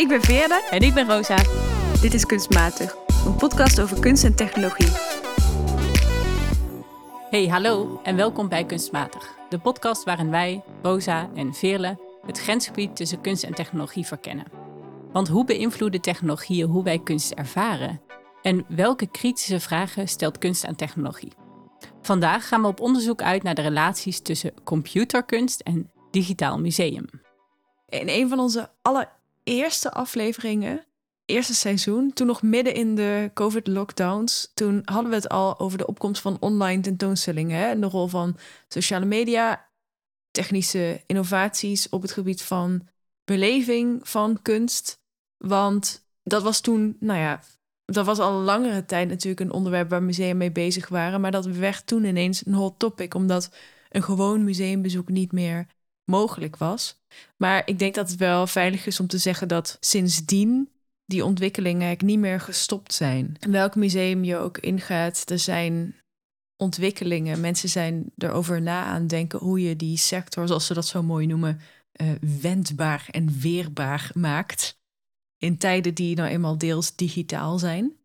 Ik ben Veerle. En ik ben Rosa. Dit is Kunstmatig, een podcast over kunst en technologie. Hey, hallo en welkom bij Kunstmatig. De podcast waarin wij, Rosa en Veerle, het grensgebied tussen kunst en technologie verkennen. Want hoe beïnvloeden technologieën hoe wij kunst ervaren? En welke kritische vragen stelt kunst aan technologie? Vandaag gaan we op onderzoek uit naar de relaties tussen computerkunst en digitaal museum. In een van onze allereerste afleveringen, eerste seizoen, toen nog midden in de COVID-lockdowns, toen hadden we het al over de opkomst van online tentoonstellingen hè? en de rol van sociale media, technische innovaties op het gebied van beleving van kunst. Want dat was toen, nou ja, dat was al langere tijd natuurlijk een onderwerp waar musea mee bezig waren. Maar dat werd toen ineens een hot topic, omdat een gewoon museumbezoek niet meer mogelijk was. Maar ik denk dat het wel veilig is om te zeggen dat sindsdien die ontwikkelingen niet meer gestopt zijn. Welk museum je ook ingaat, er zijn ontwikkelingen. Mensen zijn erover na aan denken hoe je die sector, zoals ze dat zo mooi noemen, uh, wendbaar en weerbaar maakt. In tijden die nou eenmaal deels digitaal zijn.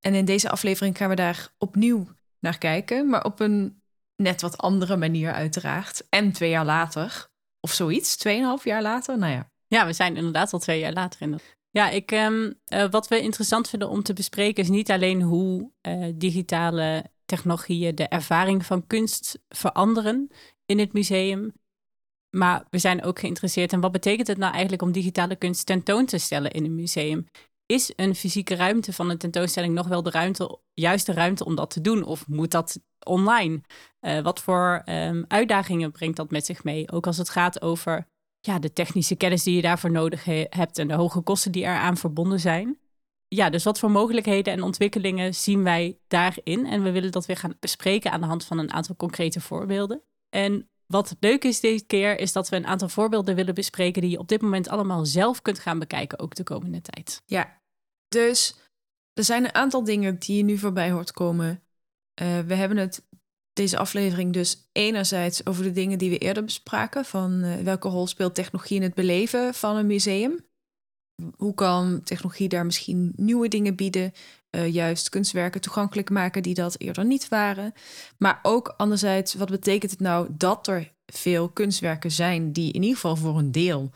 En in deze aflevering gaan we daar opnieuw naar kijken, maar op een net wat andere manier uiteraard. En twee jaar later, of zoiets, tweeënhalf jaar later, nou ja. Ja, we zijn inderdaad al twee jaar later in. Ja, ik, um, uh, wat we interessant vinden om te bespreken is niet alleen hoe uh, digitale technologieën de ervaring van kunst veranderen in het museum. Maar we zijn ook geïnteresseerd in wat betekent het nou eigenlijk om digitale kunst tentoon te stellen in een museum? Is een fysieke ruimte van een tentoonstelling nog wel de ruimte, juiste ruimte om dat te doen? Of moet dat online? Uh, wat voor um, uitdagingen brengt dat met zich mee? Ook als het gaat over ja, de technische kennis die je daarvoor nodig he hebt en de hoge kosten die eraan verbonden zijn. Ja, dus wat voor mogelijkheden en ontwikkelingen zien wij daarin? En we willen dat weer gaan bespreken aan de hand van een aantal concrete voorbeelden. En wat leuk is deze keer, is dat we een aantal voorbeelden willen bespreken die je op dit moment allemaal zelf kunt gaan bekijken, ook de komende tijd. Ja, dus er zijn een aantal dingen die je nu voorbij hoort komen. Uh, we hebben het deze aflevering dus enerzijds over de dingen die we eerder bespraken, van uh, welke rol speelt technologie in het beleven van een museum? Hoe kan technologie daar misschien nieuwe dingen bieden, uh, juist kunstwerken toegankelijk maken die dat eerder niet waren? Maar ook anderzijds, wat betekent het nou dat er veel kunstwerken zijn die in ieder geval voor een deel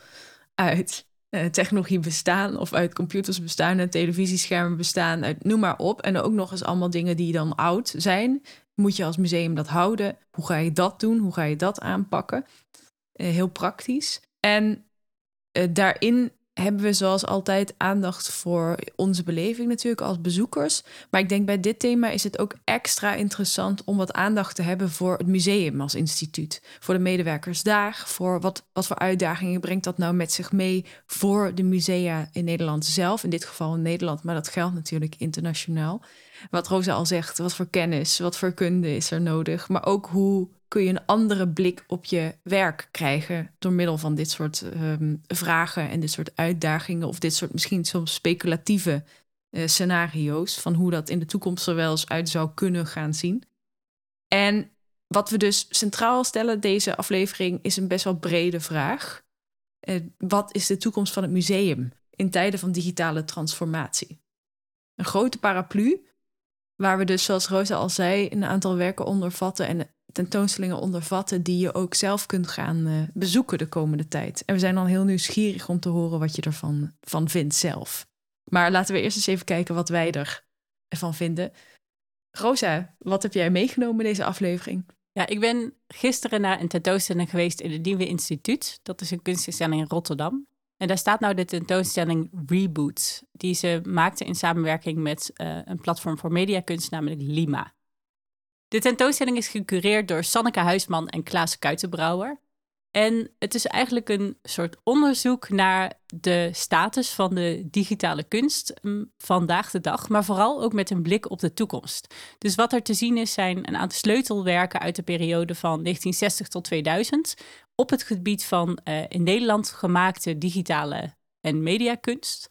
uit uh, technologie bestaan of uit computers bestaan en televisieschermen bestaan, uit, noem maar op. En ook nog eens allemaal dingen die dan oud zijn. Moet je als museum dat houden? Hoe ga je dat doen? Hoe ga je dat aanpakken? Uh, heel praktisch. En uh, daarin hebben we zoals altijd aandacht voor onze beleving natuurlijk als bezoekers. Maar ik denk bij dit thema is het ook extra interessant om wat aandacht te hebben voor het museum als instituut. Voor de medewerkers daar, voor wat, wat voor uitdagingen brengt dat nou met zich mee voor de musea in Nederland zelf. In dit geval in Nederland, maar dat geldt natuurlijk internationaal. Wat Rosa al zegt, wat voor kennis, wat voor kunde is er nodig. Maar ook hoe kun je een andere blik op je werk krijgen door middel van dit soort um, vragen en dit soort uitdagingen of dit soort misschien soms speculatieve uh, scenario's van hoe dat in de toekomst er wel eens uit zou kunnen gaan zien. En wat we dus centraal stellen deze aflevering is een best wel brede vraag. Uh, wat is de toekomst van het museum in tijden van digitale transformatie? Een grote paraplu waar we dus, zoals Rosa al zei, een aantal werken onder vatten en tentoonstellingen ondervatten die je ook zelf kunt gaan uh, bezoeken de komende tijd. En we zijn dan heel nieuwsgierig om te horen wat je ervan van vindt zelf. Maar laten we eerst eens even kijken wat wij ervan vinden. Rosa, wat heb jij meegenomen in deze aflevering? Ja, ik ben gisteren naar een tentoonstelling geweest in het Nieuwe Instituut. Dat is een kunstinstelling in Rotterdam. En daar staat nou de tentoonstelling Reboot, die ze maakte in samenwerking met uh, een platform voor mediakunst, namelijk Lima. De tentoonstelling is gecureerd door Sanneke Huisman en Klaas Kuitenbrouwer. En het is eigenlijk een soort onderzoek naar de status van de digitale kunst mm, vandaag de dag, maar vooral ook met een blik op de toekomst. Dus wat er te zien is, zijn een aantal sleutelwerken uit de periode van 1960 tot 2000 op het gebied van uh, in Nederland gemaakte digitale en mediakunst.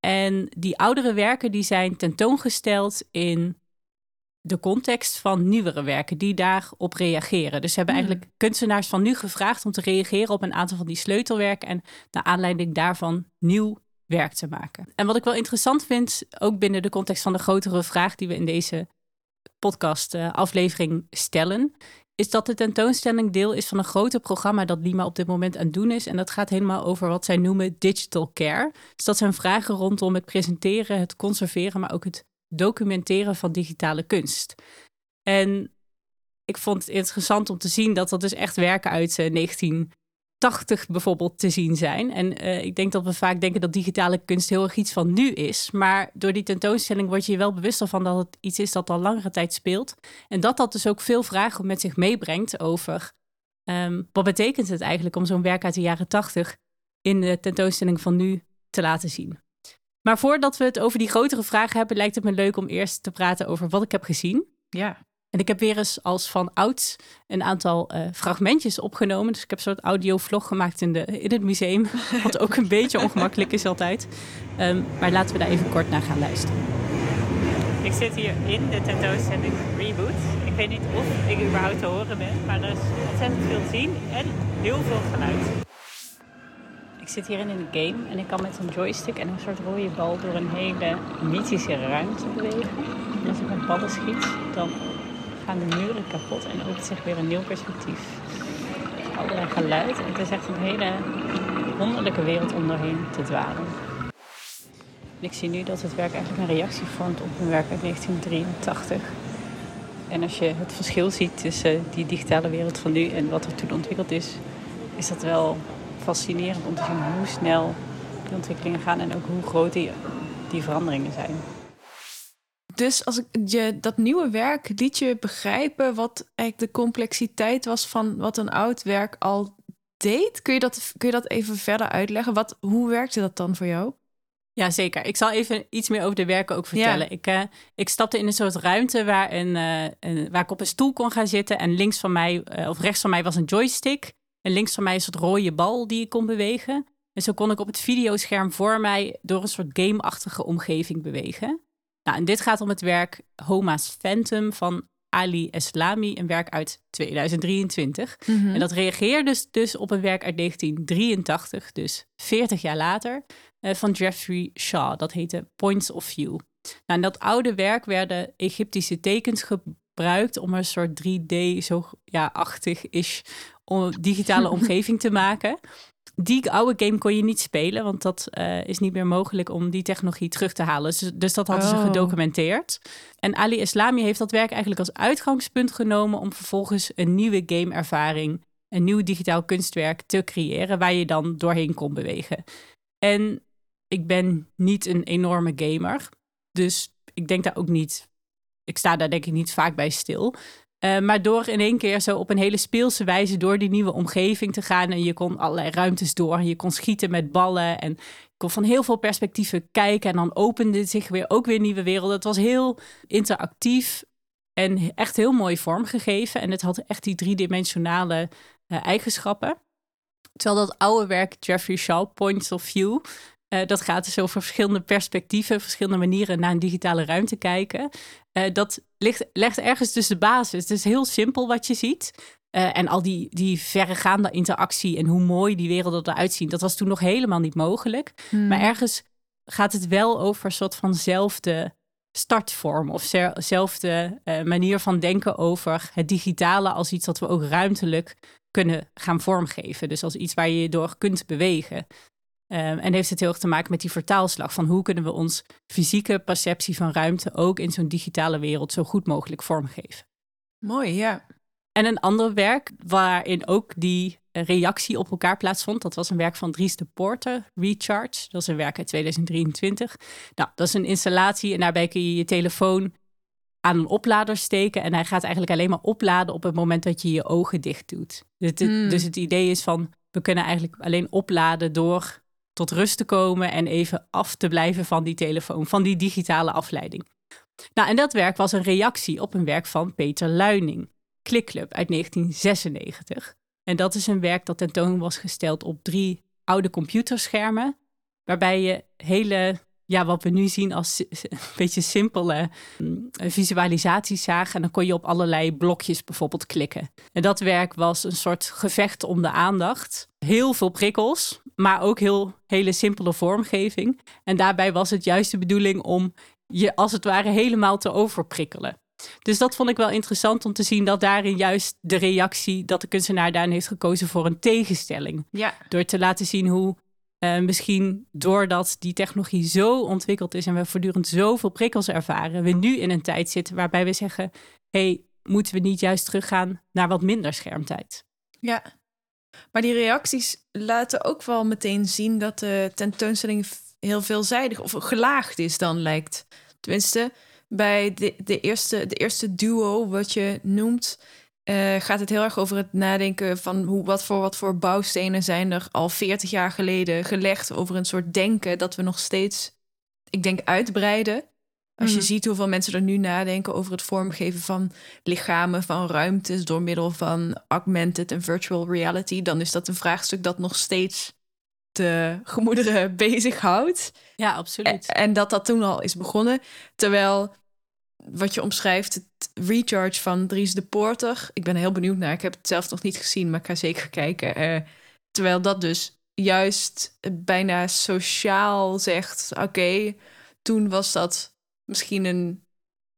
En die oudere werken die zijn tentoongesteld in de context van nieuwere werken die daarop reageren. Dus ze hebben hmm. eigenlijk kunstenaars van nu gevraagd om te reageren op een aantal van die sleutelwerken en naar aanleiding daarvan nieuw werk te maken. En wat ik wel interessant vind, ook binnen de context van de grotere vraag die we in deze podcast uh, aflevering stellen, is dat de tentoonstelling deel is van een groter programma dat Lima op dit moment aan het doen is. En dat gaat helemaal over wat zij noemen digital care. Dus dat zijn vragen rondom het presenteren, het conserveren, maar ook het documenteren van digitale kunst. En ik vond het interessant om te zien dat dat dus echt werken uit 19 80 bijvoorbeeld te zien zijn. En uh, ik denk dat we vaak denken dat digitale kunst heel erg iets van nu is. Maar door die tentoonstelling word je je wel bewust van dat het iets is dat al langere tijd speelt. En dat dat dus ook veel vragen met zich meebrengt over um, wat betekent het eigenlijk om zo'n werk uit de jaren 80 in de tentoonstelling van nu te laten zien. Maar voordat we het over die grotere vragen hebben, lijkt het me leuk om eerst te praten over wat ik heb gezien. Ja. En ik heb weer eens als van ouds een aantal uh, fragmentjes opgenomen. Dus ik heb een soort audiovlog gemaakt in, de, in het museum. Wat ook een beetje ongemakkelijk is altijd. Um, maar laten we daar even kort naar gaan luisteren. Ik zit hier in de tentoonstelling Reboot. Ik weet niet of ik überhaupt te horen ben. Maar er is ontzettend veel te zien en heel veel geluid. Ik zit hierin in de game en ik kan met een joystick en een soort rode bal door een hele mythische ruimte bewegen. En als ik met ballen schiet, dan gaan de muren kapot en opent zich weer een nieuw perspectief. Allerlei geluid. Het is echt een hele wonderlijke wereld om doorheen te dwalen. En ik zie nu dat het werk eigenlijk een reactie vormt op een werk uit 1983. En als je het verschil ziet tussen die digitale wereld van nu en wat er toen ontwikkeld is, is dat wel fascinerend om te zien hoe snel die ontwikkelingen gaan en ook hoe groot die, die veranderingen zijn. Dus als ik je dat nieuwe werk liet je begrijpen wat eigenlijk de complexiteit was van wat een oud werk al deed. Kun je dat, kun je dat even verder uitleggen? Wat, hoe werkte dat dan voor jou? Ja, zeker. Ik zal even iets meer over de werken ook vertellen. Ik, uh, ik stapte in een soort ruimte waar, een, uh, een, waar ik op een stoel kon gaan zitten. En links van mij, uh, of rechts van mij, was een joystick. En links van mij een soort rode bal die ik kon bewegen. En zo kon ik op het videoscherm voor mij door een soort gameachtige omgeving bewegen. Nou, en dit gaat om het werk Homa's Phantom van Ali Eslami, een werk uit 2023. Mhm. En dat reageert dus, dus op een werk uit 1983, dus 40 jaar later, uh, van Jeffrey Shaw. Dat heette Points of View. Nou, in dat oude werk werden Egyptische tekens gebruikt om een soort 3D, zo ja, achtig is, digitale omgeving te maken die oude game kon je niet spelen, want dat uh, is niet meer mogelijk om die technologie terug te halen. Dus, dus dat hadden ze oh. gedocumenteerd. En Ali Islami heeft dat werk eigenlijk als uitgangspunt genomen om vervolgens een nieuwe gameervaring, een nieuw digitaal kunstwerk te creëren waar je dan doorheen kon bewegen. En ik ben niet een enorme gamer, dus ik denk daar ook niet. Ik sta daar denk ik niet vaak bij stil. Uh, maar door in één keer zo op een hele speelse wijze door die nieuwe omgeving te gaan. En je kon allerlei ruimtes door. En je kon schieten met ballen. En je kon van heel veel perspectieven kijken. En dan opende zich weer ook weer nieuwe werelden. Het was heel interactief. En echt heel mooi vormgegeven. En het had echt die driedimensionale uh, eigenschappen. Terwijl dat oude werk, Jeffrey Shaw, Points of View, uh, dat gaat dus over verschillende perspectieven, verschillende manieren naar een digitale ruimte kijken. Uh, dat ligt, legt ergens dus de basis. Het is heel simpel wat je ziet. Uh, en al die, die verregaande interactie en hoe mooi die werelden eruit zien, dat was toen nog helemaal niet mogelijk. Hmm. Maar ergens gaat het wel over een soort vanzelfde startvorm of zelfde manier van denken over het digitale als iets dat we ook ruimtelijk kunnen gaan vormgeven. Dus als iets waar je je door kunt bewegen. Um, en heeft het heel erg te maken met die vertaalslag van hoe kunnen we ons fysieke perceptie van ruimte ook in zo'n digitale wereld zo goed mogelijk vormgeven. Mooi, ja. En een ander werk waarin ook die reactie op elkaar plaatsvond, dat was een werk van Dries de Porter, Recharge. Dat is een werk uit 2023. Nou, dat is een installatie en daarbij kun je je telefoon aan een oplader steken en hij gaat eigenlijk alleen maar opladen op het moment dat je je ogen dicht doet. Dus, hmm. dus het idee is van, we kunnen eigenlijk alleen opladen door tot rust te komen en even af te blijven van die telefoon, van die digitale afleiding. Nou, en dat werk was een reactie op een werk van Peter Luining, Clickclub uit 1996. En dat is een werk dat tentoon was gesteld op drie oude computerschermen, waarbij je hele, ja, wat we nu zien als een beetje simpele mm, visualisaties zagen. En dan kon je op allerlei blokjes bijvoorbeeld klikken. En dat werk was een soort gevecht om de aandacht. Heel veel prikkels, maar ook heel hele simpele vormgeving. En daarbij was het juist de bedoeling om je als het ware helemaal te overprikkelen. Dus dat vond ik wel interessant om te zien dat daarin juist de reactie dat de kunstenaar daarin heeft gekozen voor een tegenstelling. Ja. Door te laten zien hoe uh, misschien doordat die technologie zo ontwikkeld is en we voortdurend zoveel prikkels ervaren, we nu in een tijd zitten waarbij we zeggen: hey, moeten we niet juist teruggaan naar wat minder schermtijd? Ja, maar die reacties laten ook wel meteen zien dat de tentoonstelling heel veelzijdig of gelaagd is dan lijkt. Tenminste, bij de, de, eerste, de eerste duo wat je noemt, uh, gaat het heel erg over het nadenken van hoe, wat, voor, wat voor bouwstenen zijn er al 40 jaar geleden gelegd over een soort denken dat we nog steeds, ik denk, uitbreiden. Als je mhm. ziet hoeveel mensen er nu nadenken over het vormgeven van lichamen, van ruimtes door middel van augmented en virtual reality, dan is dat een vraagstuk dat nog steeds de gemoederen bezighoudt. Ja, absoluut. En, en dat dat toen al is begonnen. Terwijl wat je omschrijft, het recharge van Dries de Porter. Ik ben heel benieuwd naar. Ik heb het zelf nog niet gezien, maar ik ga zeker kijken. Uh, terwijl dat dus juist bijna sociaal zegt: oké, toen was dat misschien een,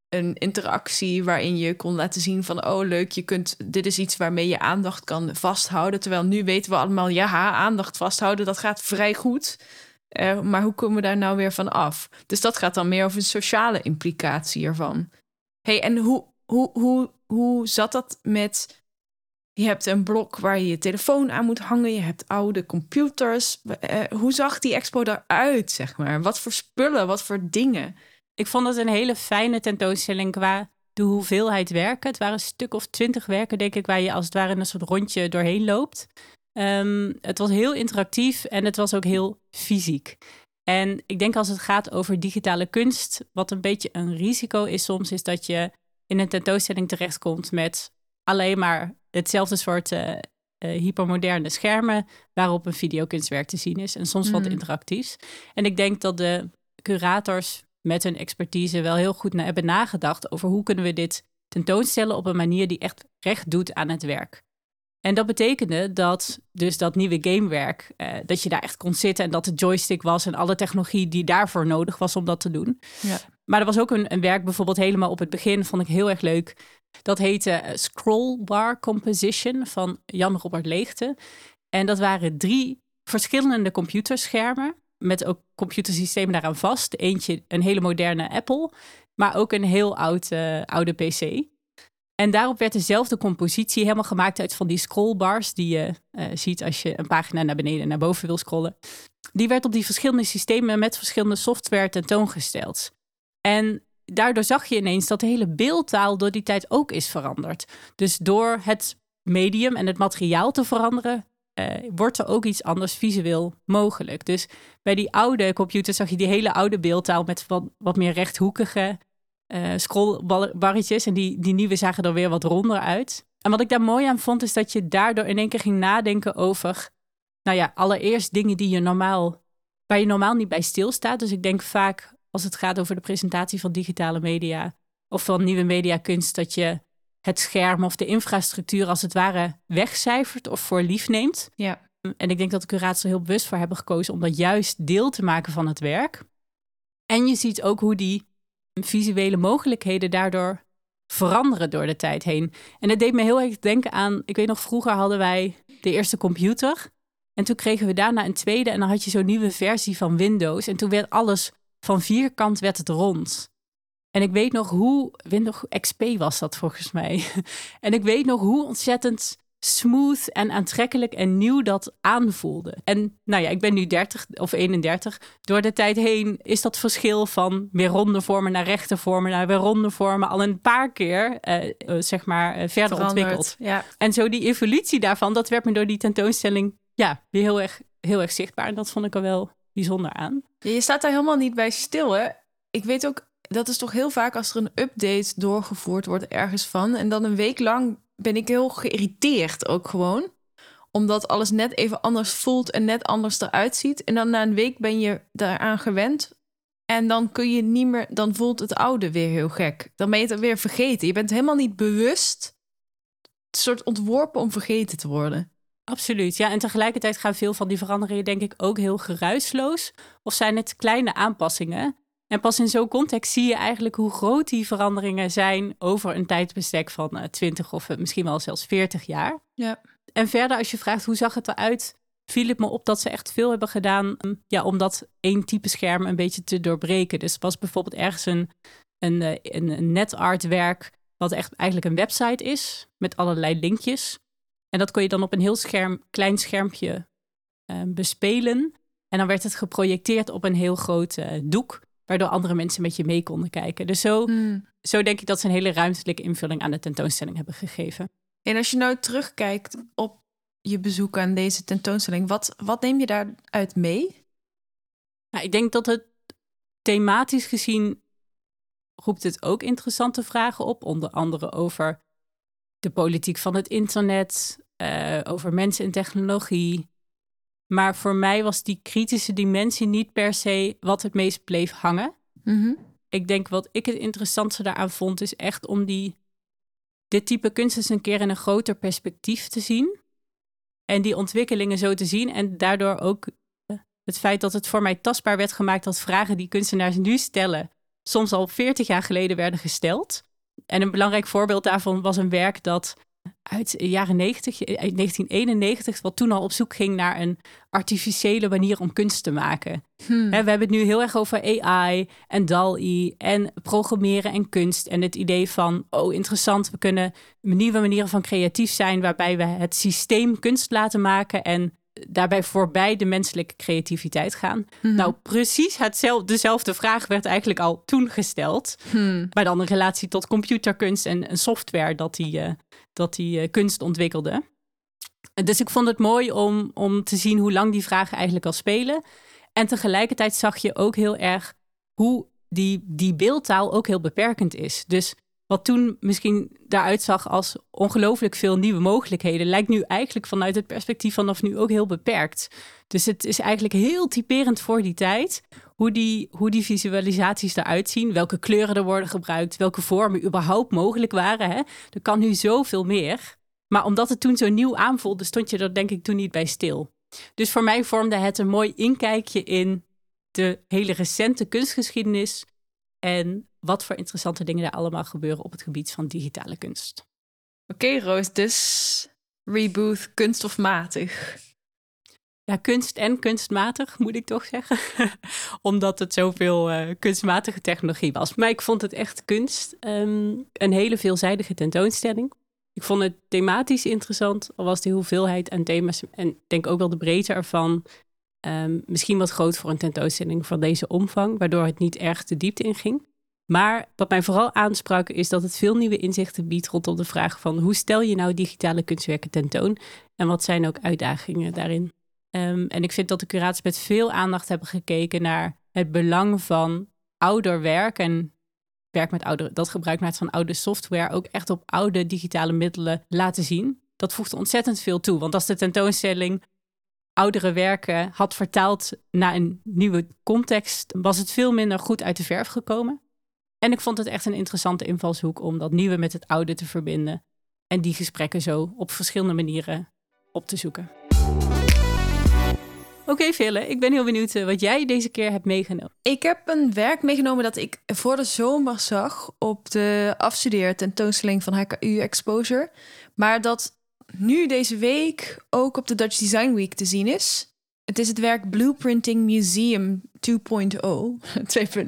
een interactie waarin je kon laten zien van oh leuk, je kunt, dit is iets waarmee je aandacht kan vasthouden. Terwijl nu weten we allemaal, ja, aandacht vasthouden, dat gaat vrij goed. Uh, maar hoe komen we daar nou weer van af? Dus dat gaat dan meer over de sociale implicatie ervan. hey, en hoe, hoe, hoe, hoe zat dat met... Je hebt een blok waar je je telefoon aan moet hangen. Je hebt oude computers. Uh, hoe zag die expo eruit, zeg maar? Wat voor spullen, wat voor dingen? Ik vond het een hele fijne tentoonstelling qua de hoeveelheid werken. Het waren een stuk of twintig werken, denk ik, waar je als het ware een soort rondje doorheen loopt. Um, het was heel interactief en het was ook heel fysiek. En ik denk als het gaat over digitale kunst, wat een beetje een risico is soms, is dat je in een tentoonstelling terechtkomt met alleen maar hetzelfde soort uh, uh, hypermoderne schermen waarop een videokunstwerk te zien is en soms wat mm. interactiefs. En ik denk dat de curators met hun expertise wel heel goed na hebben nagedacht over hoe kunnen we dit tentoonstellen op een manier die echt recht doet aan het werk. En dat betekende dat dus dat nieuwe gamewerk, uh, dat je daar echt kon zitten en dat de joystick was en alle technologie die daarvoor nodig was om dat te doen. Ja. Maar er was ook een, een werk bijvoorbeeld helemaal op het begin, vond ik heel erg leuk. Dat heette uh, Scrollbar Composition van Jan-Robert Leegte. En dat waren drie verschillende computerschermen met ook computersystemen daaraan vast. Eentje een hele moderne Apple, maar ook een heel oud, uh, oude PC. En daarop werd dezelfde compositie helemaal gemaakt uit van die scrollbars die je uh, ziet als je een pagina naar beneden en naar boven wil scrollen. Die werd op die verschillende systemen met verschillende software tentoongesteld. En daardoor zag je ineens dat de hele beeldtaal door die tijd ook is veranderd. Dus door het medium en het materiaal te veranderen, uh, wordt er ook iets anders visueel mogelijk. Dus bij die oude computers zag je die hele oude beeldtaal met wat, wat meer rechthoekige uh, scrollbarretjes. En die, die nieuwe zagen er weer wat ronder uit. En wat ik daar mooi aan vond, is dat je daardoor in één keer ging nadenken over, nou ja, allereerst dingen die je normaal, waar je normaal niet bij stilstaat. Dus ik denk vaak als het gaat over de presentatie van digitale media of van nieuwe mediakunst, dat je het scherm of de infrastructuur als het ware wegcijfert of voor lief neemt. Ja. En ik denk dat de curators er heel bewust voor hebben gekozen om dat juist deel te maken van het werk. En je ziet ook hoe die visuele mogelijkheden daardoor veranderen door de tijd heen. En het deed me heel erg denken aan, ik weet nog, vroeger hadden wij de eerste computer. En toen kregen we daarna een tweede en dan had je zo'n nieuwe versie van Windows. En toen werd alles van vierkant werd het rond. En ik weet nog hoe, Windows XP was dat volgens mij. En ik weet nog hoe ontzettend smooth en aantrekkelijk en nieuw dat aanvoelde. En nou ja, ik ben nu 30 of 31. Door de tijd heen is dat verschil van meer ronde vormen naar rechte vormen naar weer ronde vormen al een paar keer uh, zeg maar uh, verder ontwikkeld. Ja. En zo die evolutie daarvan, dat werd me door die tentoonstelling ja, weer heel erg, heel erg zichtbaar. En dat vond ik er wel bijzonder aan. je staat daar helemaal niet bij stil, hè? Ik weet ook, dat is toch heel vaak als er een update doorgevoerd wordt ergens van en dan een week lang ben ik heel geïrriteerd ook gewoon. Omdat alles net even anders voelt en net anders eruit ziet. En dan na een week ben je daaraan gewend. En dan kun je niet meer, dan voelt het oude weer heel gek. Dan ben je het weer vergeten. Je bent helemaal niet bewust. Een soort ontworpen om vergeten te worden. Absoluut, ja. En tegelijkertijd gaan veel van die veranderingen denk ik ook heel geruisloos. Of zijn het kleine aanpassingen. En pas in zo'n context zie je eigenlijk hoe groot die veranderingen zijn over een tijdsbestek van uh, 20 of misschien wel zelfs 40 jaar. Ja. En verder, als je vraagt hoe zag het eruit, viel het me op dat ze echt veel hebben gedaan um, ja, om dat één type scherm een beetje te doorbreken. Dus was bijvoorbeeld ergens een, een, een, een netartwerk wat echt eigenlijk een website is met allerlei linkjes. En dat kon je dan op een heel scherm, klein schermpje uh, bespelen. En dan werd het geprojecteerd op een heel groot uh, doek, waardoor andere mensen met je mee konden kijken. Dus zo, mm. zo denk ik dat ze een hele ruimtelijke invulling aan de tentoonstelling hebben gegeven. En als je nou terugkijkt op je bezoek aan deze tentoonstelling, wat, wat neem je daaruit mee? Nou, ik denk dat het thematisch gezien roept het ook interessante vragen op, onder andere over de politiek van het internet, uh, over mensen en technologie. Maar voor mij was die kritische dimensie niet per se wat het meest bleef hangen. Mm -hmm. Ik denk wat ik het interessantste daaraan vond, is echt om die, dit type kunst eens een keer in een groter perspectief te zien. En die ontwikkelingen zo te zien. En daardoor ook eh, het feit dat het voor mij tastbaar werd gemaakt dat vragen die kunstenaars nu stellen, soms al 40 jaar geleden werden gesteld. En een belangrijk voorbeeld daarvan was een werk dat uit de jaren 90, uit 1991, wat toen al op zoek ging naar een artificiële manier om kunst te maken. Hmm. we hebben het nu heel erg over AI en DAL-I en programmeren en kunst. En het idee van, oh interessant, we kunnen nieuwe manieren van creatief zijn waarbij we het systeem kunst laten maken en daarbij voorbij de menselijke creativiteit gaan. Hmm. Nou, precies hetzelfde, dezelfde vraag werd eigenlijk al toen gesteld. Hmm. Maar dan in relatie tot computerkunst en, en software dat die, uh, dat die uh, kunst ontwikkelde. Dus ik vond het mooi om, om te zien hoe lang die vragen eigenlijk al spelen. En tegelijkertijd zag je ook heel erg hoe die, die beeldtaal ook heel beperkend is. Dus wat toen misschien daaruit zag als ongelooflijk veel nieuwe mogelijkheden, lijkt nu eigenlijk vanuit het perspectief vanaf nu ook heel beperkt. Dus het is eigenlijk heel typerend voor die tijd hoe die, hoe die visualisaties eruit zien, welke kleuren er worden gebruikt, welke vormen überhaupt mogelijk waren. Hè? Er kan nu zoveel meer. Maar omdat het toen zo nieuw aanvoelde, stond je er denk ik toen niet bij stil. Dus voor mij vormde het een mooi inkijkje in de hele recente kunstgeschiedenis en wat voor interessante dingen er allemaal gebeuren op het gebied van digitale kunst. Oké, okay, Roos, dus reboot kunst of matig? Ja, kunst en kunstmatig moet ik toch zeggen. Omdat het zoveel uh, kunstmatige technologie was. Maar ik vond het echt kunst. Um, een hele veelzijdige tentoonstelling. Ik vond het thematisch interessant, al was de hoeveelheid aan thema's en denk ook wel de breedte ervan um, misschien wat groot voor een tentoonstelling van deze omvang, waardoor het niet erg de diepte inging. Maar wat mij vooral aansprak is dat het veel nieuwe inzichten biedt rondom de vraag van hoe stel je nou digitale kunstwerken tentoon en wat zijn ook uitdagingen daarin. Um, en ik vind dat de curators met veel aandacht hebben gekeken naar het belang van ouder werk en werk met oude, dat gebruik maakt van oude software ook echt op oude digitale middelen laten zien. Dat voegt ontzettend veel toe, want als de tentoonstelling oudere werken had vertaald naar een nieuwe context, was het veel minder goed uit de verf gekomen. En ik vond het echt een interessante invalshoek om dat nieuwe met het oude te verbinden en die gesprekken zo op verschillende manieren op te zoeken. Oké, okay, Ville, ik ben heel benieuwd wat jij deze keer hebt meegenomen. Ik heb een werk meegenomen dat ik voor de zomer zag op de afstudeer tentoonstelling van HKU Exposure. Maar dat nu deze week ook op de Dutch Design Week te zien is. Het is het werk Blueprinting Museum 2.0,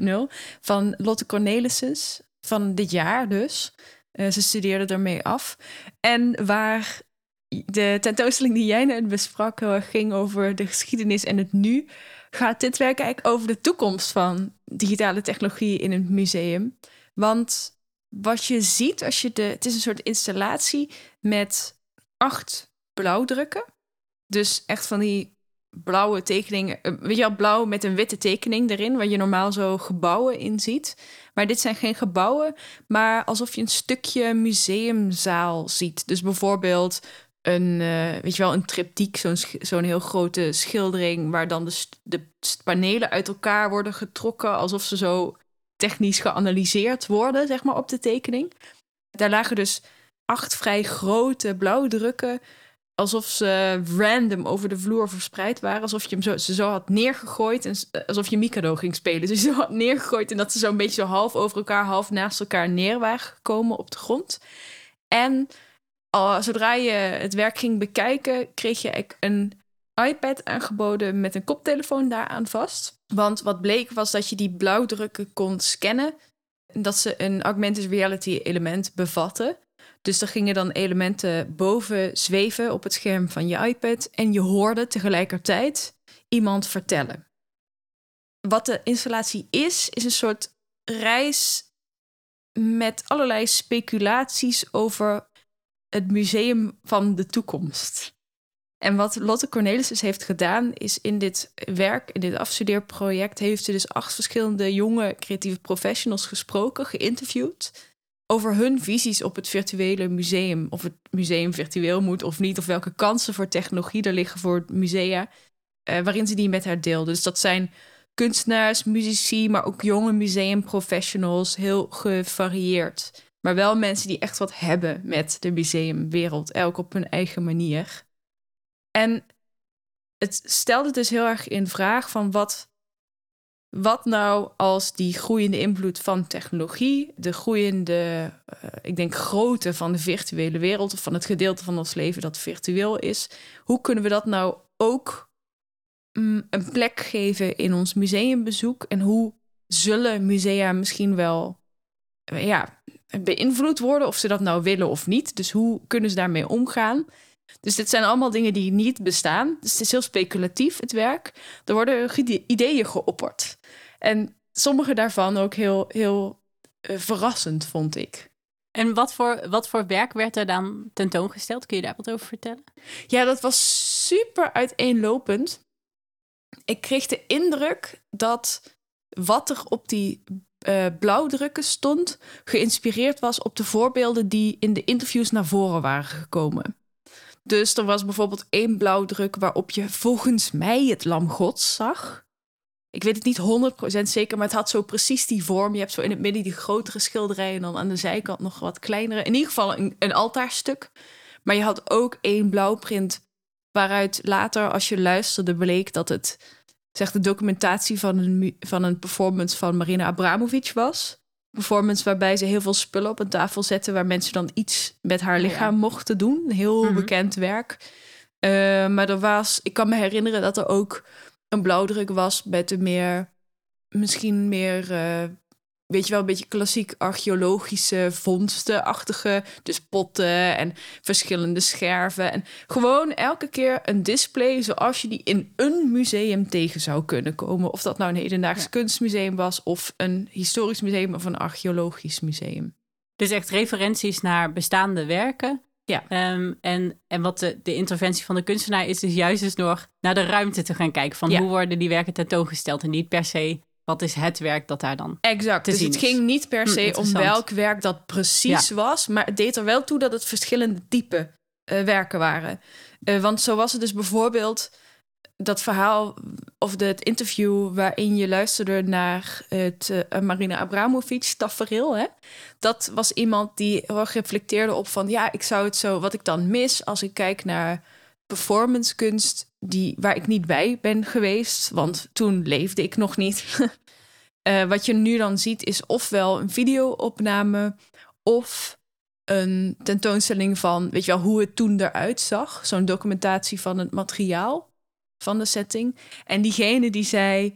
2.0 van Lotte Cornelissen van dit jaar dus. Uh, ze studeerde ermee af. En waar de tentoonstelling die jij net besprak uh, ging over de geschiedenis en het nu, gaat dit werk eigenlijk over de toekomst van digitale technologie in het museum. Want wat je ziet als je de. Het is een soort installatie met acht blauwdrukken. Dus echt van die blauwe tekeningen. Eh, weet je wel, blauw met een witte tekening erin, waar je normaal zo gebouwen in ziet. Maar dit zijn geen gebouwen, maar alsof je een stukje museumzaal ziet. Dus bijvoorbeeld een, uh, weet je wel, een triptiek, zo'n zo'n heel grote schildering, waar dan de, de panelen uit elkaar worden getrokken, alsof ze zo technisch geanalyseerd worden, zeg maar, op de tekening. Daar lagen dus acht vrij grote blauwdrukken alsof ze random over de vloer verspreid waren. Alsof je hem zo, ze zo had neergegooid. En alsof je Mikado ging spelen. Dus zo had neergegooid. En dat ze zo'n beetje zo half over elkaar, half naast elkaar neer waren gekomen op de grond. En zodra je het werk ging bekijken, kreeg je een iPad aangeboden met een koptelefoon daaraan vast. Want wat bleek was dat je die blauwdrukken kon scannen. Dat ze een augmented reality element bevatten. Dus er gingen dan elementen boven zweven op het scherm van je iPad. En je hoorde tegelijkertijd iemand vertellen. Wat de installatie is, is een soort reis met allerlei speculaties over het museum van de toekomst. En wat Lotte Cornelis dus heeft gedaan, is in dit werk, in dit afstudeerproject, heeft ze dus acht verschillende jonge creatieve professionals gesproken, geïnterviewd. Over hun visies op het virtuele museum. Of het museum virtueel moet of niet. Of welke kansen voor technologie er liggen voor musea. Uh, waarin ze die met haar deelde. Dus dat zijn kunstenaars, muzici, maar ook jonge museumprofessionals. Heel gevarieerd. Maar wel mensen die echt wat hebben met de museumwereld. Elk op hun eigen manier. En het stelde dus heel erg in vraag van wat, wat nou als die groeiende invloed van technologie, de groeiende, uh, ik denk, grootte van de virtuele wereld of van het gedeelte van ons leven dat virtueel is, hoe kunnen we dat nou ook mm, een plek geven in ons museumbezoek en hoe zullen musea misschien wel ja, beïnvloed worden of ze dat nou willen of niet. Dus hoe kunnen ze daarmee omgaan? Dus dit zijn allemaal dingen die niet bestaan. Dus het is heel speculatief, het werk. Er worden ideeën geopperd. En sommige daarvan ook heel, heel uh, verrassend, vond ik. En wat voor, wat voor werk werd er dan tentoongesteld? Kun je daar wat over vertellen? Ja, dat was super uiteenlopend. Ik kreeg de indruk dat wat er op die uh, blauwdrukken stond, geïnspireerd was op de voorbeelden die in de interviews naar voren waren gekomen. Dus er was bijvoorbeeld één blauwdruk waarop je volgens mij het lam gods zag. Ik weet het niet 100% zeker, maar het had zo precies die vorm. Je hebt zo in het midden die grotere schilderijen en dan aan de zijkant nog wat kleinere. In ieder geval een, een altaarstuk. Maar je had ook één blauwprint waaruit later, als je luisterde, bleek dat het zeg, de documentatie van een, van een performance van Marina Abramovic was performance waarbij ze heel veel spullen op een tafel zetten waar mensen dan iets met haar oh lichaam mochten doen. Heel mhm. bekend werk. Uh, maar er was, ik kan me herinneren dat er ook een blauwdruk was met een meer, misschien meer uh, weet je wel, een beetje klassiek archeologische vondstenachtige. Dus potten en verschillende scherven. En gewoon elke keer een display zoals je die in een museum tegen zou kunnen komen. Of dat nou een hedendaags kunstmuseum was, of een historisch museum of een archeologisch museum. Dus echt referenties naar bestaande werken. Ja. Ehm, en, en wat de, de interventie van de kunstenaar is, is juist dus nog naar de ruimte te gaan kijken. Van hoe worden die werken tentoongesteld en niet per se wat is het werk dat daar dan exact. dus het ging niet per hm, se om welk werk dat precies was, maar het deed er wel toe dat het verschillende type uh, werken waren. Uh, want zo was het dus bijvoorbeeld dat verhaal of het interview waarin je luisterde naar het uh, Marina Abramovic tafereel. Hè? Dat was iemand die heel reflecteerde op van ja, ik zou het zo, wat ik dan mis als ik kijk naar performancekunst die, waar ik niet bij ben geweest, want toen leefde ik nog niet. uh, wat je nu dan ziet is ofwel een videoopname of een tentoonstelling van, weet je wel, hoe het toen eruit zag. Zo'n documentatie van het materiaal van de setting. En diegene die zei,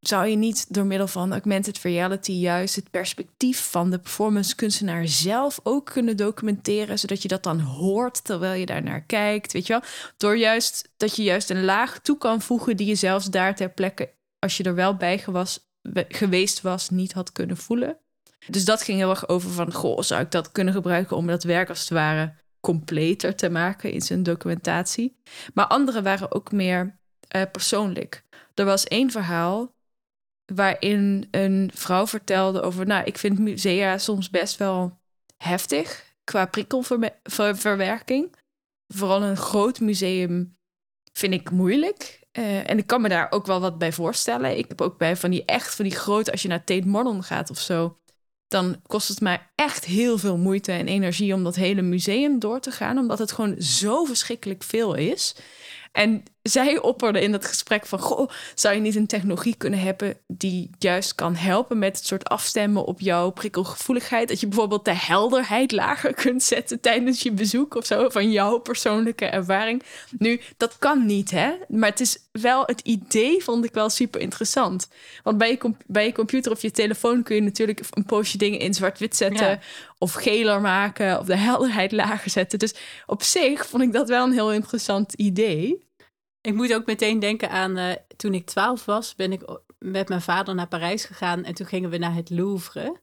zou je niet door middel van augmented reality juist het perspectief van de performance kunstenaar zelf ook kunnen documenteren, zodat je dat dan hoort terwijl je daar naar kijkt, weet je wel? Door juist dat je juist een laag toe kan voegen die je zelfs daar ter plekke, als je er wel bij gewas, geweest was, niet had kunnen voelen. Dus dat ging heel erg over van, goh, zou ik dat kunnen gebruiken om dat werk als het ware completer te maken in zijn documentatie. Maar andere waren ook meer uh, persoonlijk. Er was één verhaal waarin een vrouw vertelde over, nou, ik vind musea soms best wel heftig qua prikkelverwerking. Vooral een groot museum vind ik moeilijk. Uh, en ik kan me daar ook wel wat bij voorstellen. Ik heb ook bij van die echt van die grote, als je naar Tate Modern gaat of zo, dan kost het mij echt heel veel moeite en energie om dat hele museum door te gaan, omdat het gewoon zo verschrikkelijk veel is. En zij opperde in dat gesprek van... Goh, zou je niet een technologie kunnen hebben... die juist kan helpen met het soort afstemmen op jouw prikkelgevoeligheid? Dat je bijvoorbeeld de helderheid lager kunt zetten tijdens je bezoek of zo... van jouw persoonlijke ervaring. Nu, dat kan niet, hè? Maar het is wel het idee vond ik wel super interessant. Want bij je, bij je computer of je telefoon kun je natuurlijk een poosje dingen in zwart-wit zetten... of geler maken of de helderheid lager zetten. Dus op zich vond ik dat wel een heel interessant idee... Ik moet ook meteen denken aan uh, toen ik twaalf was, ben ik met mijn vader naar Parijs gegaan en toen gingen we naar het Louvre.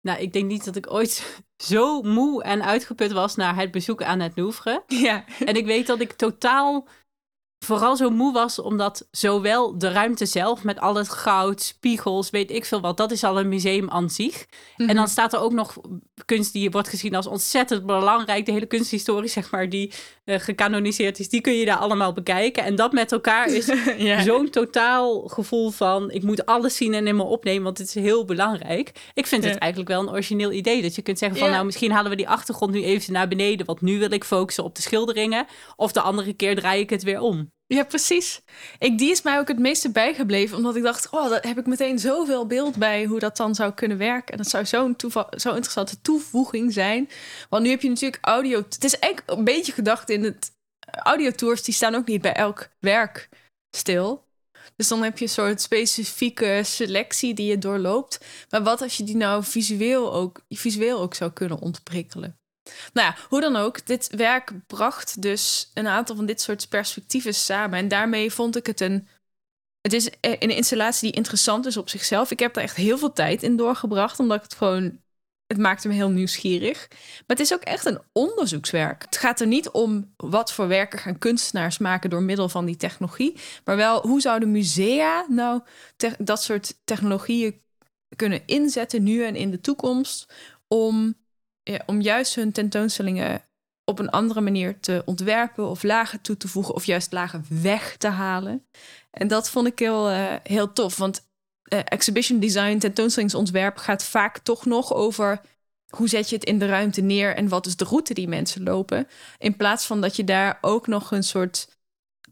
Nou, ik denk niet dat ik ooit zo moe en uitgeput was naar het bezoek aan het Louvre. Ja. En ik weet dat ik totaal vooral zo moe was omdat zowel de ruimte zelf met al het goud, spiegels, weet ik veel wat, dat is al een museum aan zich. En dan mhm. staat er ook nog kunst die wordt gezien als ontzettend belangrijk, de hele kunsthistorie zeg maar, die uh, gecanoniseerd is, die kun je daar allemaal bekijken. En dat met elkaar is zo'n totaal gevoel van ik moet alles zien en in me opnemen, want het is heel belangrijk. Ik vind het eigenlijk wel een origineel idee dat je kunt zeggen van nou misschien halen we die achtergrond nu even naar beneden, want nu wil ik focussen op de schilderingen. Of de andere keer draai ik het weer om. Ja, precies. Ik, die is mij ook het meeste bijgebleven, omdat ik dacht, oh, daar heb ik meteen zoveel beeld bij hoe dat dan zou kunnen werken. En dat zou zo'n zo interessante toevoeging zijn. Want nu heb je natuurlijk audio. Het is eigenlijk een beetje gedacht in het audiotours, die staan ook niet bij elk werk stil. Dus dan heb je een soort specifieke selectie die je doorloopt. Maar wat als je die nou visueel ook, visueel ook zou kunnen ontprikkelen? Nou ja, hoe dan ook, dit werk bracht dus een aantal van dit soort perspectieven samen. En daarmee vond ik het een. Het is een installatie die interessant is op zichzelf. Ik heb er echt heel veel tijd in doorgebracht, omdat het gewoon. Het maakte me heel nieuwsgierig. Maar het is ook echt een onderzoekswerk. Het gaat er niet om wat voor werken gaan kunstenaars maken door middel van die technologie. Maar wel hoe zouden musea nou dat soort technologieën kunnen inzetten nu en in de toekomst. Om om juist hun tentoonstellingen op een andere manier te ontwerpen of lagen toe te voegen of juist lagen weg te halen. En dat vond ik heel, uh, heel tof, want uh, exhibition design, tentoonstellingsontwerp gaat vaak toch nog over hoe zet je het in de ruimte neer en wat is de route die mensen lopen. In plaats van dat je daar ook nog een soort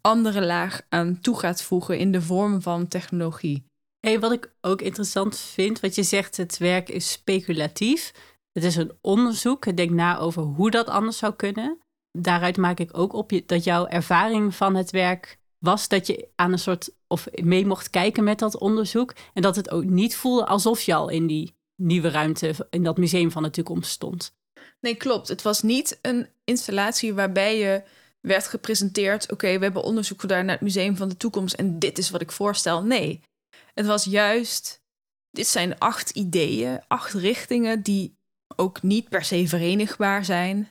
andere laag aan toe gaat voegen in de vorm van technologie. Hey, wat ik ook interessant vind, wat je zegt, het werk is speculatief. Het is een onderzoek. Het denkt na over hoe dat anders zou kunnen. Daaruit maak ik ook op dat jouw ervaring van het werk was dat je aan een soort of mee mocht kijken met dat onderzoek. En dat het ook niet voelde alsof je al in die nieuwe ruimte, in dat museum van de toekomst stond. Nee, klopt. Het was niet een installatie waarbij je werd gepresenteerd: oké, we hebben onderzoek gedaan naar het museum van de toekomst en dit is wat ik voorstel. Nee, het was juist. Dit zijn acht ideeën, acht richtingen die ook niet per se verenigbaar zijn,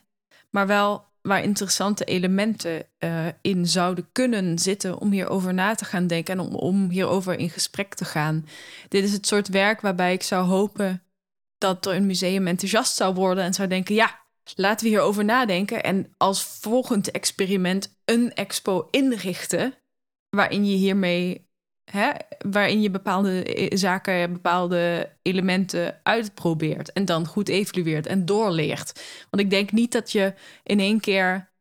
maar wel waar interessante elementen uh, in zouden kunnen zitten om hierover na te gaan denken en om, om hierover in gesprek te gaan. Dit is het soort werk waarbij ik zou hopen dat er een museum enthousiast zou worden en zou denken: ja, laten we hierover nadenken en als volgend experiment een expo inrichten waarin je hiermee hè, waarin je bepaalde eh, zaken, bepaalde elementen uitprobeert en dan goed evalueert en doorleert. Want ik denk niet dat je in één keer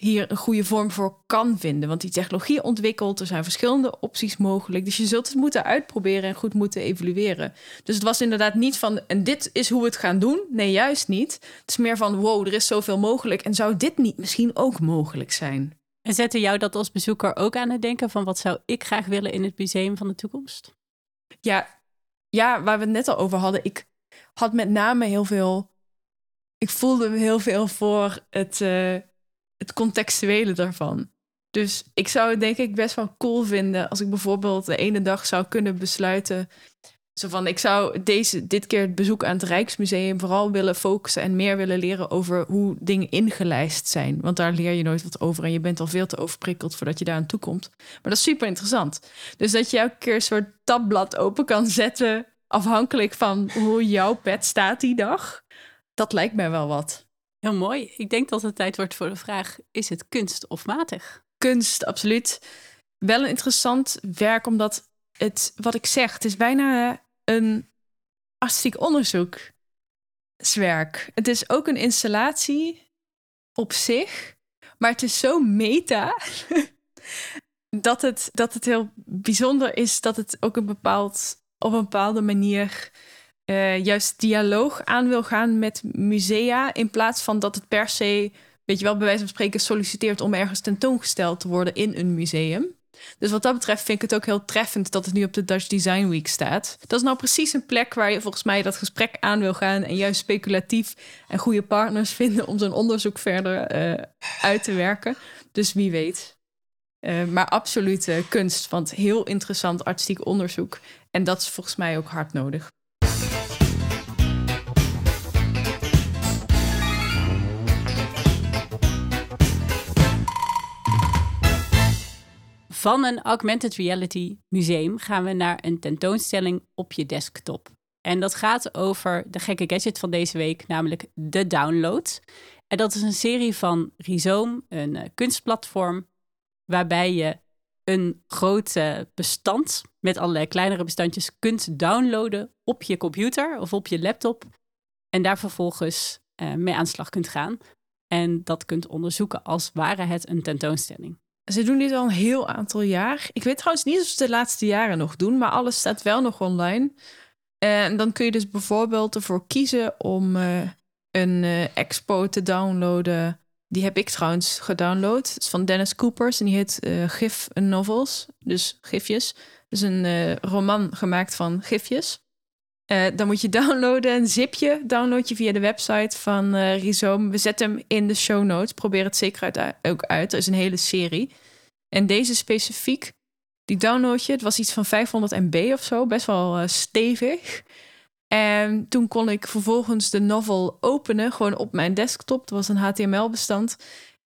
hier een goede vorm voor kan vinden. Want die technologie ontwikkelt, er zijn verschillende opties mogelijk. Dus je zult het moeten uitproberen en goed moeten evalueren. Dus het was inderdaad niet van, en dit is hoe we het gaan doen. Nee, juist niet. Het is meer van, wow, er is zoveel mogelijk. En zou dit niet misschien ook mogelijk zijn? En zette jou dat als bezoeker ook aan het denken van wat zou ik graag willen in het museum van de toekomst? Ja, ja waar we het net al over hadden. Ik had met name heel veel. Ik voelde heel veel voor het, uh, het contextuele daarvan. Dus ik zou het denk ik best wel cool vinden als ik bijvoorbeeld de ene dag zou kunnen besluiten zo van, ik zou deze, dit keer het bezoek aan het Rijksmuseum vooral willen focussen en meer willen leren over hoe dingen ingelijst zijn. Want daar leer je nooit wat over en je bent al veel te overprikkeld voordat je daar aan toe komt. Maar dat is super interessant. Dus dat je elke keer een soort tabblad open kan zetten, afhankelijk van hoe jouw pet staat die dag. Dat lijkt mij wel wat. Heel mooi. Ik denk dat het tijd wordt voor de vraag: is het kunst of matig? Kunst, absoluut. Wel een interessant werk, omdat het, wat ik zeg, het is bijna een artistiek onderzoek. kunstwerk. Het is ook een installatie op zich, maar het is zo meta dat het, dat het heel bijzonder is dat het ook een bepaald, op een bepaalde manier uh, juist dialoog aan wil gaan met musea. In plaats van dat het per se, weet je wel, bij wijze van spreken solliciteert om ergens tentoongesteld te worden in een museum. Dus wat dat betreft vind ik het ook heel treffend dat het nu op de Dutch Design Week staat. Dat is nou precies een plek waar je volgens mij dat gesprek aan wil gaan en juist speculatief en goede partners vinden om zo'n onderzoek verder uh, uit te werken. Dus wie weet. Uh, maar absoluut uh, kunst, want heel interessant artistiek onderzoek. En dat is volgens mij ook hard nodig. Van een augmented reality museum gaan we naar een tentoonstelling op je desktop. En dat gaat over de gekke gadget van deze week, namelijk de download. En dat is een serie van Rhizome, een uh, kunstplatform, waarbij je een groot bestand met allerlei kleinere bestandjes kunt downloaden op je computer of op je laptop. En daar vervolgens uh, mee aan de slag kunt gaan. En dat kunt onderzoeken als ware het een tentoonstelling. Ze doen dit al een heel aantal jaar. Ik weet trouwens niet of ze het de laatste jaren nog doen, maar alles staat wel nog online. En dan kun je dus bijvoorbeeld ervoor kiezen om uh, een uh, expo te downloaden. Die heb ik trouwens gedownload. Het is van Dennis Coopers en die heet uh, GIF Novels, dus gifjes. Dus een roman gemaakt van gifjes. Uh, dan moet je downloaden, een zipje download je via de website van uh, Rhizome. We zetten hem in de show notes. Probeer het zeker uit, ook uit. Er is een hele serie. En deze specifiek, die download je. Het was iets van 500 MB of zo, best wel stevig. En toen kon ik vervolgens de novel openen, gewoon op mijn desktop. Het was een HTML-bestand.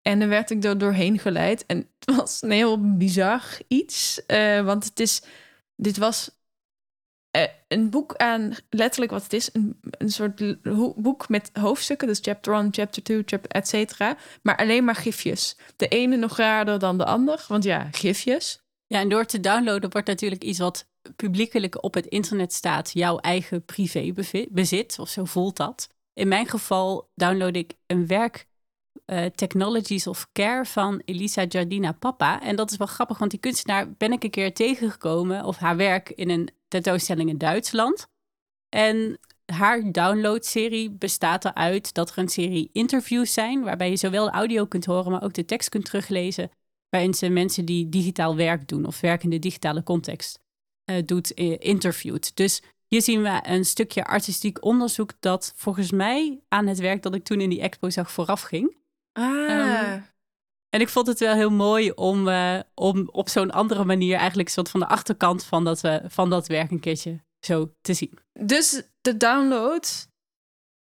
En dan werd ik er doorheen geleid. En het was een heel bizar iets. want het is, dit was een boek aan letterlijk wat het is, een, een soort boek met hoofdstukken, dus chapter 1, chapter 2, chapter, et cetera, maar alleen maar gifjes. De ene nog raarder dan de ander, want ja, gifjes. Ja, en door te downloaden wordt natuurlijk iets wat publiekelijk op het internet staat, jouw eigen privé bezit, of zo voelt dat. In mijn geval download ik een werk uh, Technologies of Care van Elisa Jardina Papa. En dat is wel grappig, want die kunstenaar ben ik een keer tegengekomen, of haar werk in een tentoonstelling in Duitsland. En haar downloadserie bestaat eruit dat er een serie interviews zijn, waarbij je zowel de audio kunt horen, maar ook de tekst kunt teruglezen, waarin ze mensen die digitaal werk doen of werk in de digitale context uh, doet, uh, interviewt. Dus hier zien we een stukje artistiek onderzoek dat volgens mij aan het werk dat ik toen in die expo zag vooraf ging. Ah. Um, en ik vond het wel heel mooi om, uh, om op zo'n andere manier eigenlijk soort van de achterkant van dat, uh, van dat werk een keertje zo te zien. Dus de download,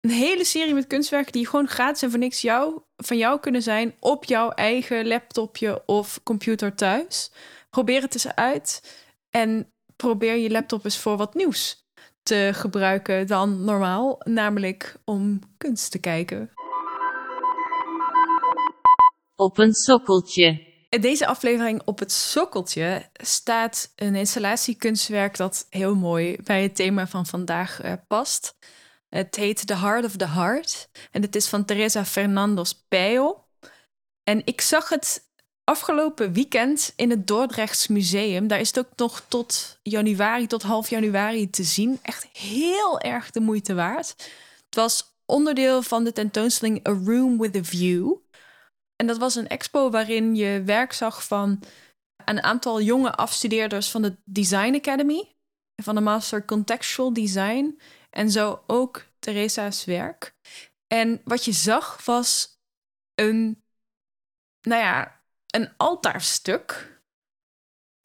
een hele serie met kunstwerken die gewoon gratis en voor niks jou, van jou kunnen zijn op jouw eigen laptopje of computer thuis. Probeer het eens uit en probeer je laptop eens voor wat nieuws te gebruiken dan normaal, namelijk om kunst te kijken op een sokkeltje. In deze aflevering op het sokkeltje staat een installatiekunstwerk dat heel mooi bij het thema van vandaag uh, past. Het heet The Heart of the Heart en het is van Teresa Fernandos Peyo. En ik zag het afgelopen weekend in het Dordrechts Museum. Daar is het ook nog tot januari, tot half januari te zien. Echt heel erg de moeite waard. Het was onderdeel van de tentoonstelling A Room with a View. En dat was een expo waarin je werk zag van een aantal jonge afstudeerders van de Design Academy, van de Master Contextual Design en zo ook Theresa's werk. En wat je zag was een, nou ja, een altaarstuk.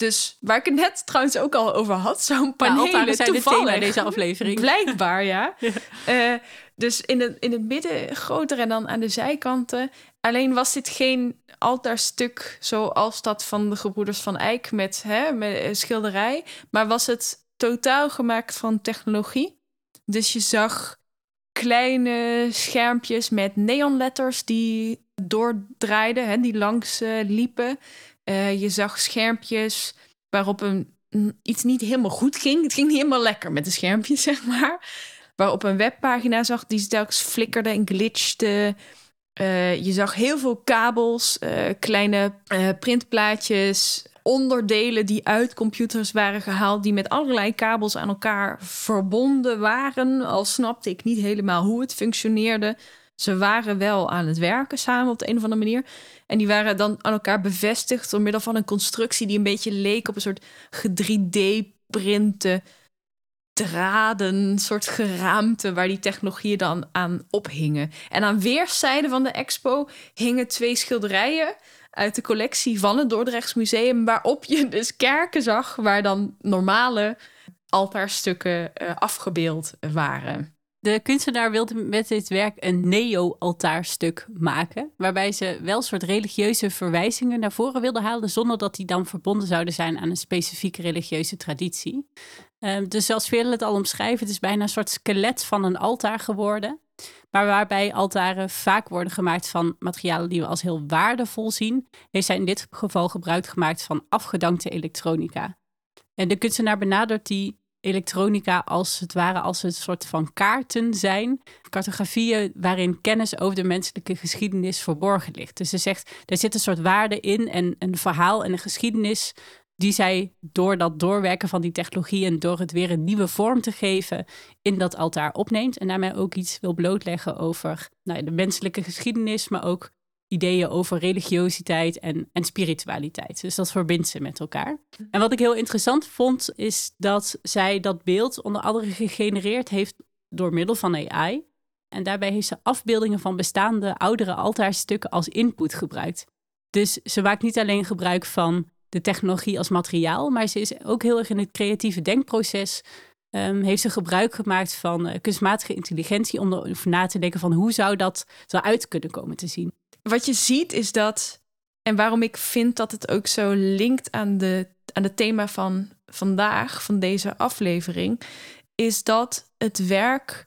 Dus waar ik het net trouwens ook al over had, zo'n panelen ja, zijn toevallig. deze aflevering. Blijkbaar, ja. ja. Uh, dus in het, in het midden groter en dan aan de zijkanten. Alleen was dit geen altaarstuk zoals dat van de gebroeders van Eyck met, hè, met eh, schilderij. Maar was het totaal gemaakt van technologie. Dus je zag kleine schermpjes met neonletters die doordraaiden, hè, die langs uh, liepen. Uh, je zag schermpjes waarop een, iets niet helemaal goed ging. Het ging niet helemaal lekker met de schermpjes, zeg maar waarop een webpagina zag die telkens flikkerde en glitchte. Eh, je zag heel veel kabels, eh, kleine eh, printplaatjes, onderdelen die uit computers waren gehaald, die met allerlei kabels aan elkaar verbonden waren. Al snapte ik niet helemaal hoe het functioneerde. Ze waren wel aan het werken samen op de een of andere manier. En die waren dan aan elkaar bevestigd door middel van een constructie die een beetje leek op een soort 3D-printen draden, soort geraamte waar die technologieën dan aan ophingen. En aan weerszijden van de expo hingen twee schilderijen uit de collectie van het Dordrechts Museum, waarop je dus kerken zag waar dan normale altaarstukken uh, afgebeeld waren. De kunstenaar wilde met dit werk een neo-altaarstuk maken, waarbij ze wel een soort religieuze verwijzingen naar voren wilden halen, zonder dat die dan verbonden zouden zijn aan een specifieke religieuze traditie. Um, dus zoals velen het al omschrijven, het is bijna een soort skelet van een altaar geworden. Maar waarbij altaren vaak worden gemaakt van materialen die we als heel waardevol zien, heeft zij in dit geval gebruik gemaakt van afgedankte elektronica. En de kunstenaar benadert die elektronica als het ware als een soort van kaarten zijn. Cartografieën waarin kennis over de menselijke geschiedenis verborgen ligt. Dus ze zegt, er zit een soort waarde in en een verhaal en een geschiedenis die zij door dat doorwerken van die technologie en door het weer een nieuwe vorm te geven in dat altaar opneemt. En daarmee ook iets wil blootleggen over nou ja, de menselijke geschiedenis, maar ook ideeën over religiositeit en, en spiritualiteit. Dus dat verbindt ze met elkaar. En wat ik heel interessant vond, is dat zij dat beeld onder andere gegenereerd heeft door middel van AI. En daarbij heeft ze afbeeldingen van bestaande oudere altaarstukken als input gebruikt. Dus ze maakt niet alleen gebruik van de technologie als materiaal, maar ze is ook heel erg in het creatieve denkproces. Um, heeft ze gebruik gemaakt van uh, kunstmatige intelligentie om erover na te denken van hoe zou dat eruit kunnen komen te zien. Wat je ziet is dat, en waarom ik vind dat het ook zo linkt aan, de, aan het thema van vandaag, van deze aflevering, is dat het werk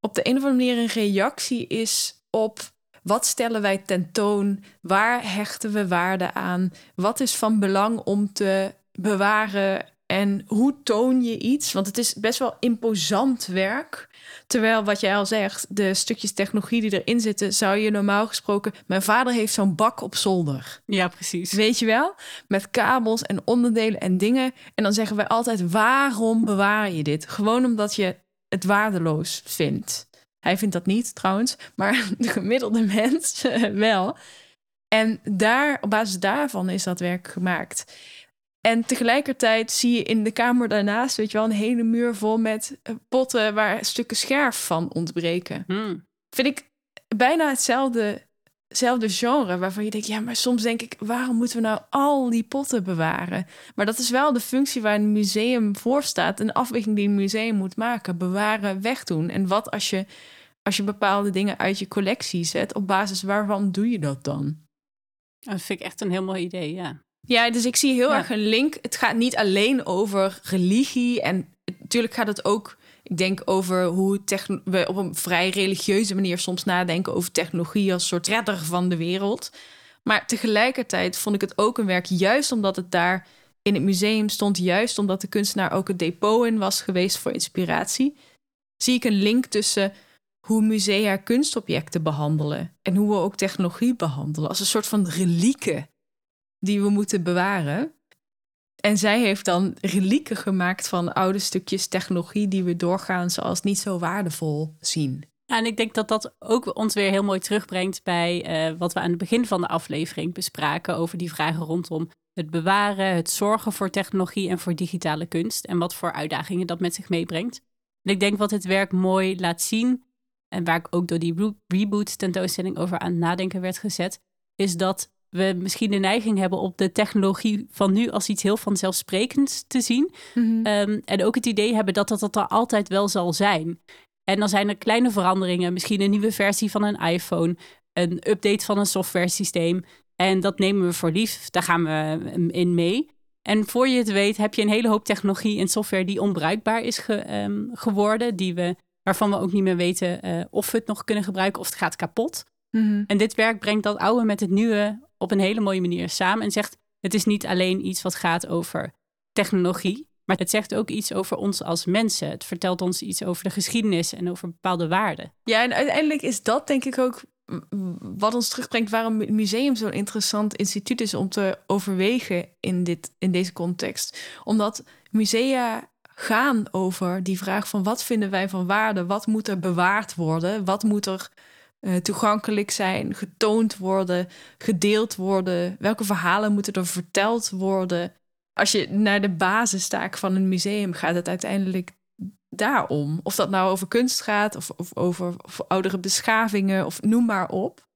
op de een of andere manier een reactie is op wat stellen wij tentoon? Waar hechten we waarde aan? Wat is van belang om te bewaren? En hoe toon je iets? Want het is best wel imposant werk. Terwijl wat jij al zegt, de stukjes technologie die erin zitten, zou je normaal gesproken. Mijn vader heeft zo'n bak op zolder. Ja, precies. Weet je wel? Met kabels en onderdelen en dingen. En dan zeggen wij altijd: waarom bewaar je dit? Gewoon omdat je het waardeloos vindt. Hij vindt dat niet trouwens, maar de gemiddelde mens wel. En daar, op basis daarvan is dat werk gemaakt. En tegelijkertijd zie je in de kamer daarnaast, weet je wel, een hele muur vol met eh, potten waar stukken scherf van ontbreken. Hmm. Vind ik bijna hetzelfde, hetzelfde genre, waarvan je denkt, ja, maar soms denk ik, waarom moeten we nou al die potten bewaren? Maar dat is wel de functie waar een museum voor staat, een afweging die een museum moet maken, bewaren, wegdoen. En wat als je als je bepaalde dingen uit je collectie zet, op basis waarvan doe je dat dan? Dat vind ik echt een heel mooi idee, ja. Ja, dus ik zie heel erg een link. Het gaat niet alleen over religie. En natuurlijk gaat het ook, ik denk, over hoe we op een vrij religieuze manier soms nadenken over technologie als soort redder van de wereld. Maar tegelijkertijd vond ik het ook een werk, juist omdat het daar in het museum stond, juist omdat de kunstenaar ook het depot in was geweest voor inspiratie. Zie ik een link tussen hoe musea kunstobjecten behandelen en hoe we ook technologie behandelen als een soort van relieken die we moeten bewaren. En zij heeft dan relieken gemaakt van oude stukjes technologie die we doorgaans als niet zo waardevol zien. En ik denk dat dat ook ons weer heel mooi terugbrengt bij uh, wat we aan het begin van de aflevering bespraken over die vragen rondom het bewaren, het zorgen voor technologie en voor digitale kunst en wat voor uitdagingen dat met zich meebrengt. En ik denk wat het werk mooi laat zien, en waar ik ook door die reboot tentoonstelling over aan het nadenken werd gezet, is dat we misschien de neiging hebben op de technologie van nu als iets heel vanzelfsprekends te zien. Mhm. Ehm, en ook het idee hebben dat dat, dat er altijd wel zal zijn. En dan zijn er kleine veranderingen, misschien een nieuwe versie van een iPhone, een update van een software systeem. En dat nemen we voor lief, daar gaan we in mee. En voor je het weet heb je een hele hoop technologie en software die onbruikbaar is ehm, geworden, die we waarvan we ook niet meer weten uh, of we het nog kunnen gebruiken of het gaat kapot. Mhm. En dit werk brengt dat oude met het nieuwe op een hele mooie manier samen en zegt: het is niet alleen iets wat gaat over technologie. Maar het zegt ook iets over ons als mensen. Het vertelt ons iets over de geschiedenis en over bepaalde waarden. Ja, en uiteindelijk is dat denk ik ook wat ons terugbrengt waarom het museum zo'n interessant instituut is om te overwegen in, dit, in deze context. Omdat musea gaan over die vraag van wat vinden wij van waarde, wat moet er bewaard worden, wat moet er uh, toegankelijk zijn, getoond worden, gedeeld worden, welke verhalen moeten er verteld worden. Als je naar de basistaak van een museum gaat, het uiteindelijk daarom. Of dat nou over kunst gaat, of, of over oudere beschavingen, of noem maar op.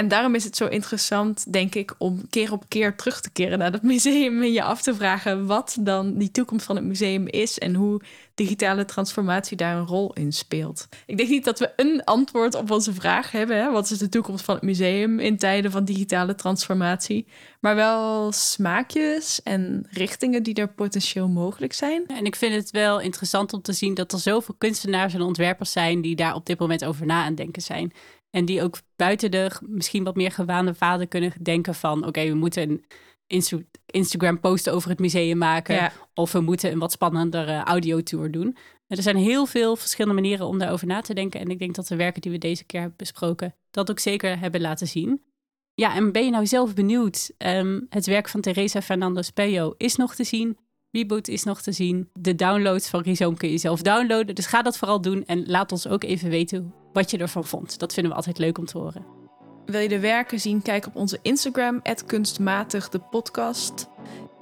En daarom is het zo interessant, denk ik, om keer op keer terug te keren naar dat museum en je af te vragen wat dan die toekomst van het museum is en hoe digitale transformatie daar een rol in speelt. Ik denk niet dat we een antwoord op onze vraag hebben. Hè? Wat is de toekomst van het museum in tijden van digitale transformatie? Maar wel smaakjes en richtingen die er potentieel mogelijk zijn. En ik vind het wel interessant om te zien dat er zoveel kunstenaars en ontwerpers zijn die daar op dit moment over na aan denken zijn. En die ook buiten de misschien wat meer gewaande vader kunnen denken van... oké, we moeten een Instagram post over het museum maken... of we moeten een wat spannendere audiotour doen. Er zijn heel veel verschillende manieren om daarover na te denken. En ik denk dat de werken die we deze keer hebben besproken... dat ook zeker hebben laten zien. Ja, en ben je nou zelf benieuwd? Um, het werk van Teresa Fernandez Peyo is nog te zien... Reboot is nog te zien. De downloads van Rhizome kun je zelf downloaden. Dus ga dat vooral doen en laat ons ook even weten wat je ervan vond. Dat vinden we altijd leuk om te horen. Wil je de werken zien? Kijk op onze Instagram, kunstmatig de podcast.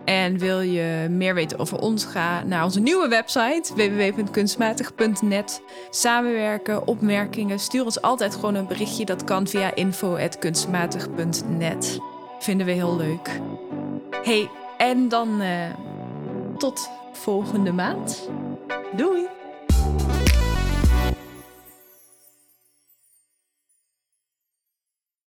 En wil je meer weten over ons? Ga naar onze nieuwe website www.kunstmatig.net. Samenwerken, opmerkingen. Stuur ons altijd gewoon een berichtje. Dat kan via info.kunstmatig.net. Vinden we heel leuk. Hey, en dan uh, tot volgende maand. Doei!